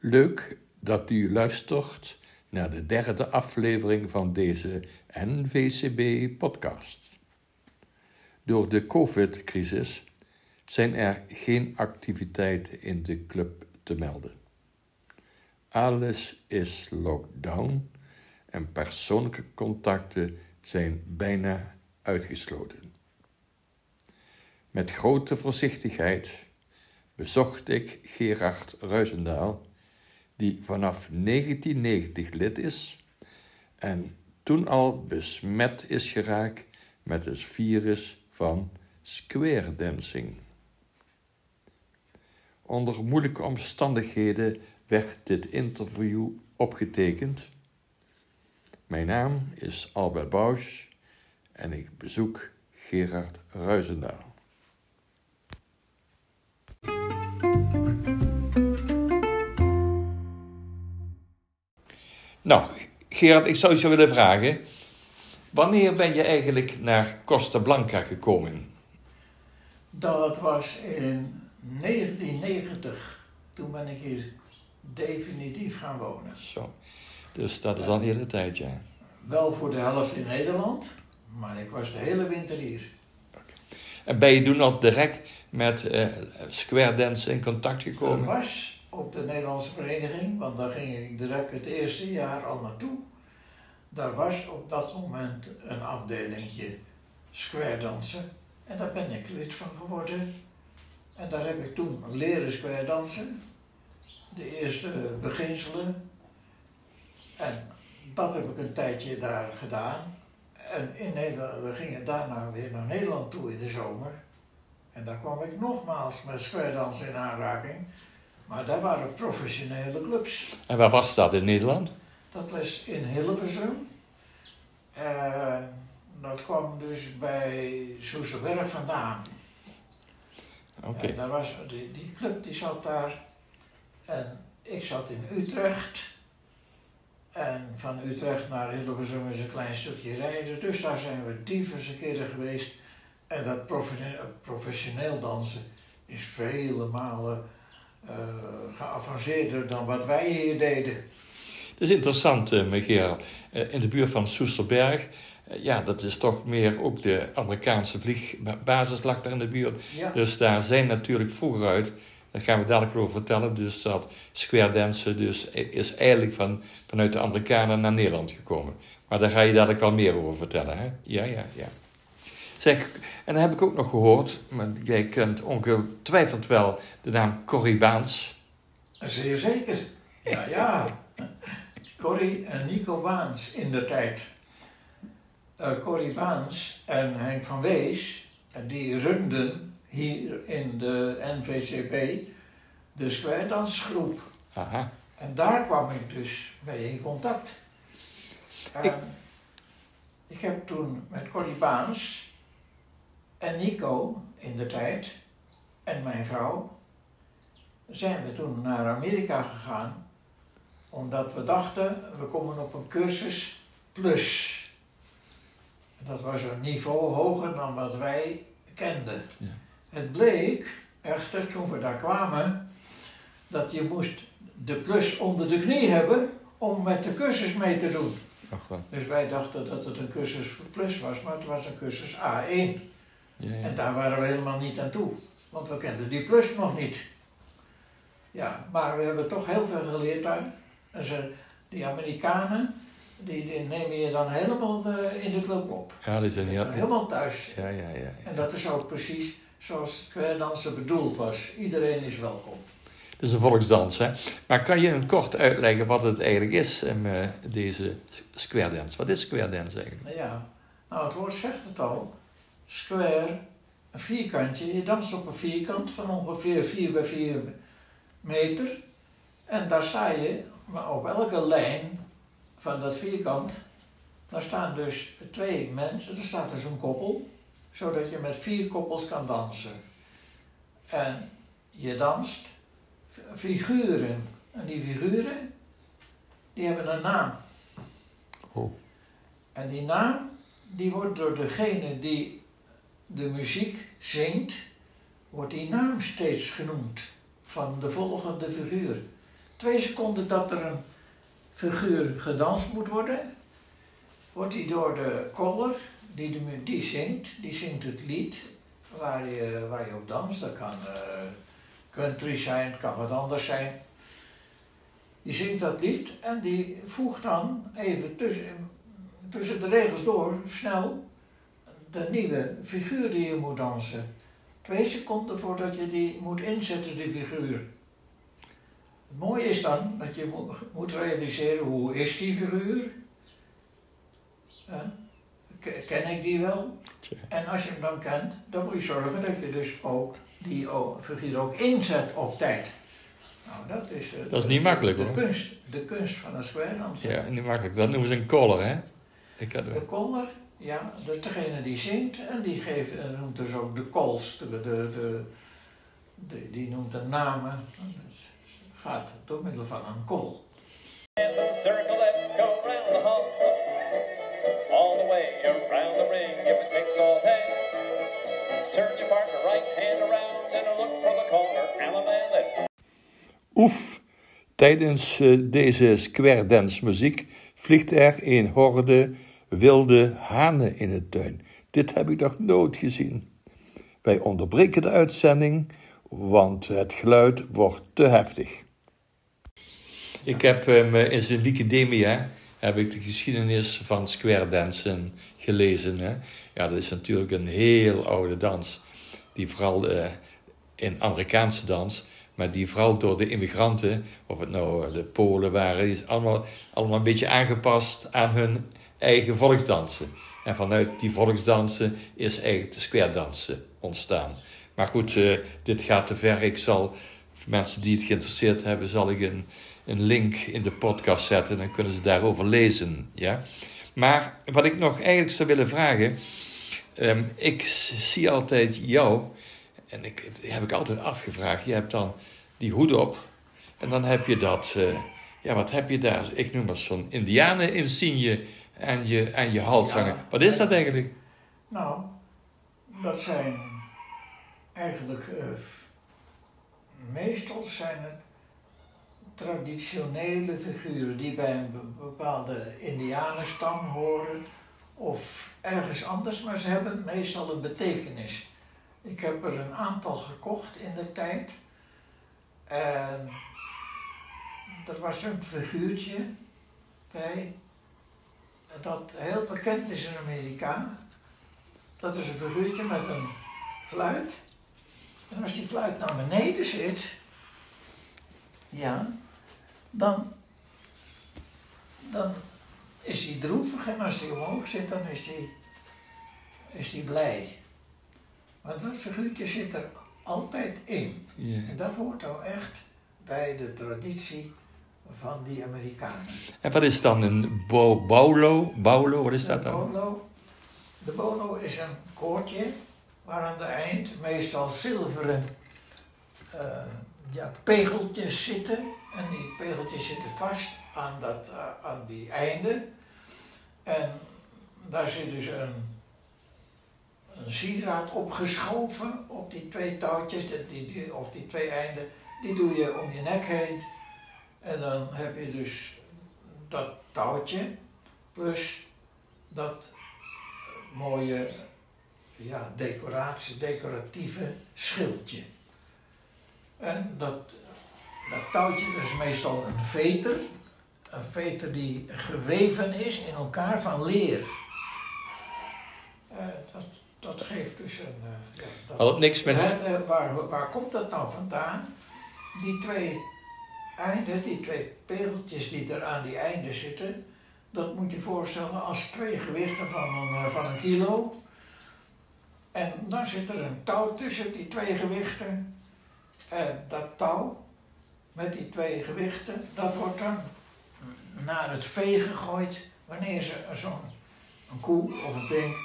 Leuk dat u luistert naar de derde aflevering van deze NVCB-podcast. Door de COVID-crisis zijn er geen activiteiten in de club te melden. Alles is lockdown en persoonlijke contacten zijn bijna uitgesloten. Met grote voorzichtigheid bezocht ik Gerard Ruizendaal, die vanaf 1990 lid is en toen al besmet is geraakt met het virus van square dancing. Onder moeilijke omstandigheden werd dit interview opgetekend. Mijn naam is Albert Bausch en ik bezoek Gerard Ruizendaal. Nou, Gerard, ik zou je zo willen vragen. Wanneer ben je eigenlijk naar Costa Blanca gekomen? Dat was in 1990. Toen ben ik hier definitief gaan wonen. Zo. Dus dat is al een hele tijd, ja. Wel voor de helft in Nederland, maar ik was de hele winter hier. En ben je toen al direct met eh, Square Dance in contact Ik gekomen? was op de Nederlandse vereniging, want daar ging ik direct het eerste jaar al naartoe. Daar was op dat moment een afdelingje square dansen. En daar ben ik lid van geworden. En daar heb ik toen leren square dansen. De eerste beginselen. En dat heb ik een tijdje daar gedaan. En in Nederland, we gingen daarna weer naar Nederland toe in de zomer. En daar kwam ik nogmaals met square dansen in aanraking. Maar daar waren professionele clubs. En waar was dat in Nederland? Dat was in Hilversum. En dat kwam dus bij Soesterberg vandaan. Oké. En daar was, die, die club die zat daar. En ik zat in Utrecht. En van Utrecht naar Hilversum is een klein stukje rijden. Dus daar zijn we diverse keren geweest. En dat professioneel, professioneel dansen is vele malen eh, geavanceerder dan wat wij hier deden. Het is interessant, eh. Eh, in de buurt van Soesterberg, eh, ja, dat is toch meer ook de Amerikaanse vliegbasis lag daar in de buurt. Ja. Dus daar zijn natuurlijk vroeger uit, daar gaan we dadelijk over vertellen, dus dat square dansen dus is eigenlijk van, vanuit de Amerikanen naar Nederland gekomen. Maar daar ga je dadelijk wel meer over vertellen, hè? Ja, ja, ja. Zeg, en dan heb ik ook nog gehoord, maar jij kent ongetwijfeld wel de naam Corrie Baans. Zeer zeker. Ja, ja. Corrie en Nico Baans in de tijd. Eh Corrie Baans en Henk van Wees, die runden hier in de NVCP de square dansgroep. Aha. En daar kwam ik dus mee in contact. Ik- ik heb toen met Corrie Baans en Nico in de tijd en mijn vrouw zijn we toen naar Amerika gegaan omdat we dachten we komen op een cursus plus. Dat was een niveau hoger dan wat wij kenden. Ja. Het bleek echter toen we daar kwamen dat je moest de plus onder de knie hebben om met de cursus mee te doen. Ach. Dus wij dachten dat het een cursus plus was, maar het was een cursus A1. Ja, ja. En daar waren we helemaal niet aan toe, want we kenden die plus nog niet. Ja, maar we hebben toch heel veel geleerd daar. En ze, die Amerikanen, die, die nemen je dan helemaal eh, in de club op. ja, die zijn heel... Helemaal thuis. Ja, ja, ja. En dat is ook precies zoals square dansen bedoeld was. Iedereen is welkom. Het is een volksdans, hè. Maar kan je het kort uitleggen wat het eigenlijk is, em, eh, deze square dance? Wat is square dance eigenlijk? Ja, nou het woord zegt het al. Square, een vierkantje. Je danst op een vierkant van ongeveer 4 bij 4 meter. En daar sta je, maar op elke lijn van dat vierkant, daar staan dus twee mensen, er staat dus een koppel, zodat je met vier koppels kan dansen. En je danst figuren. En die figuren, die hebben een naam. Oh. En die naam, die wordt door degene die de muziek zingt, wordt die naam steeds genoemd van de volgende figuur. Twee seconden dat er een figuur gedanst moet worden, wordt die door de koller, die, die zingt, die zingt het lied waar je, waar je op danst. Dat kan eh, country zijn, kan wat anders zijn. Die zingt dat lied en die voegt dan even tussen, tussen de regels door, snel, de nieuwe figuur die je moet dansen. Twee seconden voordat je die moet inzetten, die figuur. Het mooie is dan dat je moet, realiseren hoe is die figuur. Ke- Ken ik die wel? Tja. En als je hem dan kent, dan moet je zorgen dat je dus ook die figuur ook inzet op tijd. Nou, dat is, eh, Dat is niet makkelijk, de, hoor. Kunst, de kunst van een square dansen. Ja, niet makkelijk. Dat noemen ze een caller, hè? Ik had, De koller, ja, dat is degene die zingt en die geeft, en noemt dus ook de calls, de, de, de, de- die noemt de namen. Dat is- gaat door middel van een and circle it, go round the hall. Oef! Tijdens eh, deze square dance muziek vliegt er een horde wilde hanen in de tuin. Dit heb ik nog nooit gezien. Wij onderbreken de uitzending, want het geluid wordt te heftig. Ik heb um, in zijn Wikipedia heb ik de geschiedenis van square dansen gelezen. Hè. Ja, dat is natuurlijk een heel oude dans. Die vooral eh, in Amerikaanse dans, maar die vooral door de immigranten, of het nou eh, de Polen waren, is allemaal, allemaal een beetje aangepast aan hun eigen volksdansen. En vanuit die volksdansen is eigenlijk de square dansen ontstaan. Maar goed, eh, dit gaat te ver. Ik zal, mensen die het geïnteresseerd hebben, zal ik een, een link in de podcast zetten. Dan kunnen ze daarover lezen. Ja? Maar wat ik nog eigenlijk zou willen vragen. ehm, ik zie altijd jou, en ik, heb ik altijd afgevraagd. Je hebt dan die hoed op. En dan heb je dat, eh, ja, wat heb je daar? Ik noem dat zo'n indianen-insigne aan je, aan je hals Ja. hangen. Wat is dat eigenlijk? Nou, dat zijn eigenlijk, eh, meestal zijn het traditionele figuren die bij een be- bepaalde indianenstam horen of ergens anders, maar ze hebben meestal een betekenis. Ik heb er een aantal gekocht in de tijd. En er was een figuurtje bij dat heel bekend is in Amerika. Dat is een figuurtje met een fluit. En als die fluit naar beneden zit, ja, dan, dan is hij droevig en als hij omhoog zit, dan is hij, is blij. Want dat figuurtje zit er altijd in. En dat hoort nou echt bij de traditie van die Amerikanen. En wat is dan een bo? Baulo, wat is dat dan? bolo, de bolo is een koordje waar aan de eind meestal zilveren eh, ja, pegeltjes zitten. En die pegeltjes zitten vast aan, dat, eh, aan die einden. En daar zit dus een, een sieraad opgeschoven op die twee touwtjes, die, die, of die twee einden. Die doe je om je nek heen. En dan heb je dus dat touwtje plus dat mooie ja, decoratie, decoratieve schildje. En dat, dat touwtje is meestal een veter. Een veter die geweven is in elkaar van leer. Eh, dat, dat geeft dus een... ja, dat- niks met... Hè, eh, waar, waar komt dat nou vandaan? Die twee einden, die twee pegeltjes die er aan die einden zitten, dat moet je voorstellen als twee gewichten van een, eh, van een kilo. En dan zit er een touw tussen die twee gewichten. En dat touw met die twee gewichten, dat wordt dan naar het vee gegooid wanneer ze zo'n een koe of een pink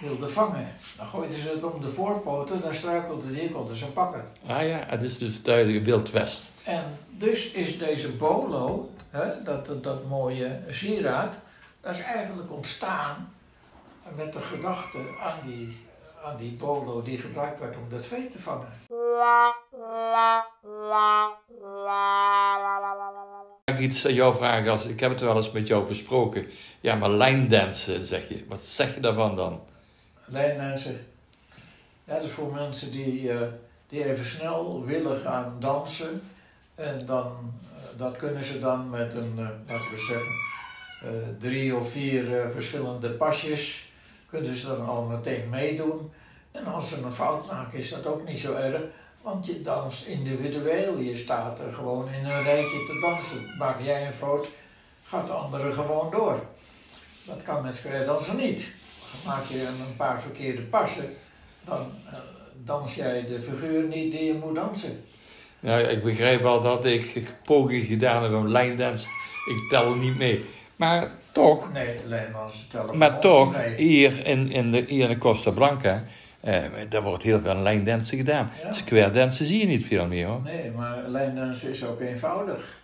wilden vangen. Dan gooiden ze het om de voorpoten, dan struikelde die, konden ze pakken. Ah ja, het is dus duidelijk Wild West. En dus is deze bolo, hè, dat, dat, dat mooie sieraad, dat is eigenlijk ontstaan met de gedachte aan die, aan die bolo die gebruikt werd om dat vee te vangen. Ik iets aan jou vragen? Als, ik heb het wel eens met jou besproken. Ja, maar lijndansen, zeg je. Wat zeg je daarvan dan? Lijndansen, ja, dat is voor mensen die, eh, die even snel willen gaan dansen. En dan, eh, dat kunnen ze dan met een, eh, laten we zeggen, drie of vier verschillende pasjes. Kunnen ze dan al meteen meedoen. En als ze een fout maken is dat ook niet zo erg. Want je danst individueel. Je staat er gewoon in een rijtje te dansen. Maak jij een fout, gaat de andere gewoon door. Dat kan met square dansen niet. Maak je een paar verkeerde passen, dan eh, dans jij de figuur niet die je moet dansen. Nou, ik begrijp wel dat ik pogingen gedaan heb om lijndans. Ik tel niet mee. Maar toch, Nee, als telefoon. maar toch, Nee. hier in, in, de, hier in de Costa Blanca, eh, daar wordt heel veel lijndansen gedaan. Ja. Square dansen zie je niet veel meer hoor. Nee, maar lijndansen is ook eenvoudig.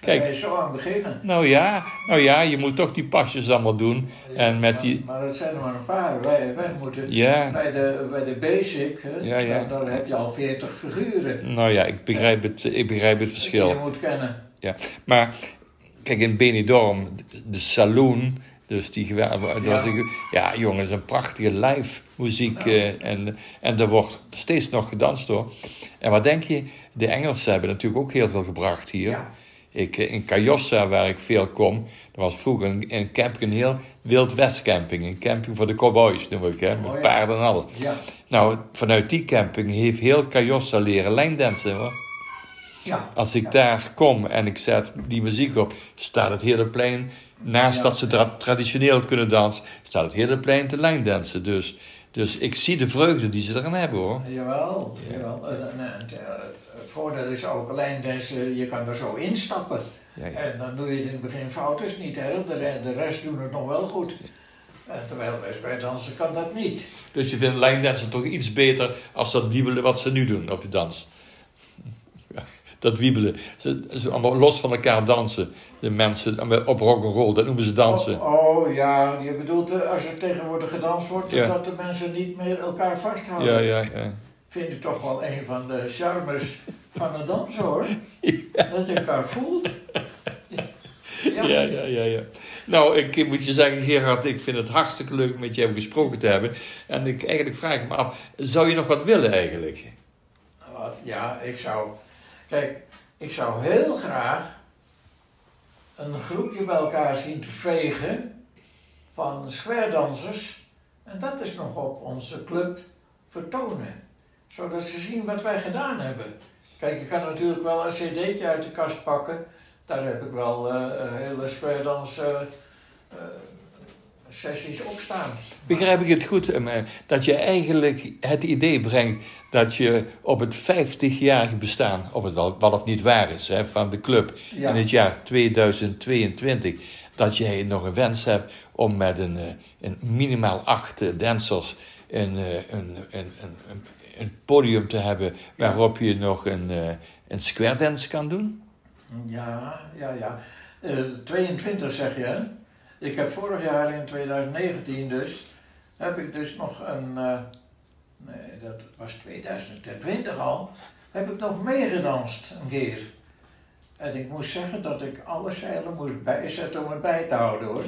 Kijk. Je zo aan beginnen. Nou ja, nou ja, je moet toch die pasjes allemaal doen. En met maar, die, maar dat zijn er maar een paar. Wij, wij moeten ja, bij, de, bij de basic, hè, Ja, ja. Daar heb je al 40 figuren nou ja, ik begrijp het, ik begrijp het die je verschil. moet kennen. Maar kijk, in Benidorm, de saloon, dus die dat Ja. een- ja jongens, een prachtige live muziek. eh, en, en er wordt steeds nog gedanst hoor. En wat denk je, de Engelsen hebben natuurlijk ook heel veel gebracht hier. Ja. Ik, eh, in Cayossa, waar ik veel kom, dat was vroeger een, een camping, een heel Wild West camping. Een camping voor de cowboys, noem ik, hè, met Oh ja. paarden en. Ja, Nou, vanuit die camping heeft heel Cayossa leren lijndansen hoor. Ja. Als ik ja. daar kom en ik zet die muziek op, staat het hele plein, naast Ja. dat ze tra- traditioneel kunnen dansen, staat het hele plein te lijndansen. Dus, dus ik zie de vreugde die ze eraan hebben hoor. Jawel, jawel. En, en, eh, het voordeel is ook dat je, kan er zo instappen. En dan doe je het in het begin fout, is niet erg. De, re- de rest doen het nog wel goed. En terwijl bij dansen kan dat niet. Dus je vindt lijndansen toch iets beter als dat wiebelen wat ze nu doen op de dans. Dat wiebelen. Ze, ze allemaal los van elkaar dansen. De mensen op rock'n'roll, dat noemen ze dansen. Oh, oh, ja, je bedoelt eh, als er tegenwoordig gedanst wordt, Ja. dat de mensen niet meer elkaar vasthouden. Ja, ja, ja. Vind ik toch wel een van de charmes van het dansen hoor. Dat je elkaar voelt. Ja. Ja, ja, ja, ja. Nou, ik moet je zeggen, Gerard, ik vind het hartstikke leuk met jou gesproken te hebben. En ik eigenlijk vraag ik me af, zou je nog wat willen eigenlijk? Ja, ik zou. Kijk, ik zou heel graag een groepje bij elkaar zien te vegen van squaredansers. En dat is nog op onze club vertonen. Zodat ze zien wat wij gedaan hebben. Kijk, ik kan natuurlijk wel een cd'tje uit de kast pakken. Daar heb ik wel een hele squaredans eh, sessies op staan. Begrijp ik het goed, eh, dat je eigenlijk het idee brengt dat je op het 50-jarige bestaan, of het wel, wel of niet waar is, hè, van de club Ja. in het jaar 2022, dat jij nog een wens hebt om met een, eh, een minimaal acht eh, dansers een, een, een, podium te hebben waarop je nog een, een square dance kan doen? Ja, ja, ja. Eh, 22 zeg je, hè? Ik heb vorig jaar in 2019 dus, heb ik dus nog een, eh, nee, dat was 2020 al, heb ik nog meegedanst een keer. En ik moest zeggen dat ik alle zeilen moest bijzetten om het bij te houden hoor.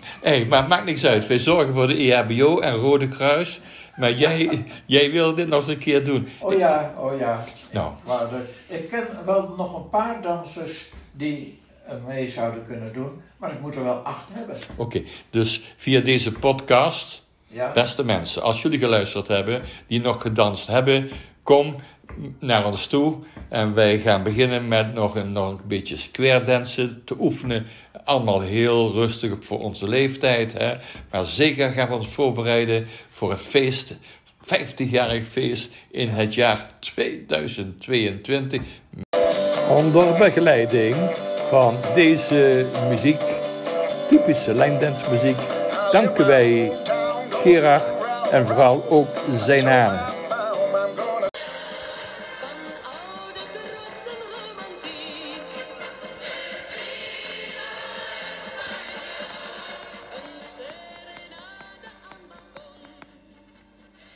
Hé, hey, maar het maakt niks uit. Wij zorgen voor de EHBO en Rode Kruis. Maar jij, jij wil dit nog eens een keer doen. Oh ja, oh ja. Nou, Maar ik ken wel nog een paar dansers die mee zouden kunnen doen, maar ik moet er wel acht hebben. oké. Dus via deze podcast, Ja, beste mensen, als jullie geluisterd hebben, die nog gedanst hebben, kom naar ons toe. En wij gaan beginnen met nog een, nog een beetje square dansen te oefenen. Allemaal heel rustig voor onze leeftijd. Hè? Maar zeker gaan we ons voorbereiden voor een feest. 50-jarig feest in het jaar 2022. Onder begeleiding van deze muziek, typische lijndansmuziek, danken wij Gerard en vooral ook zijn naam.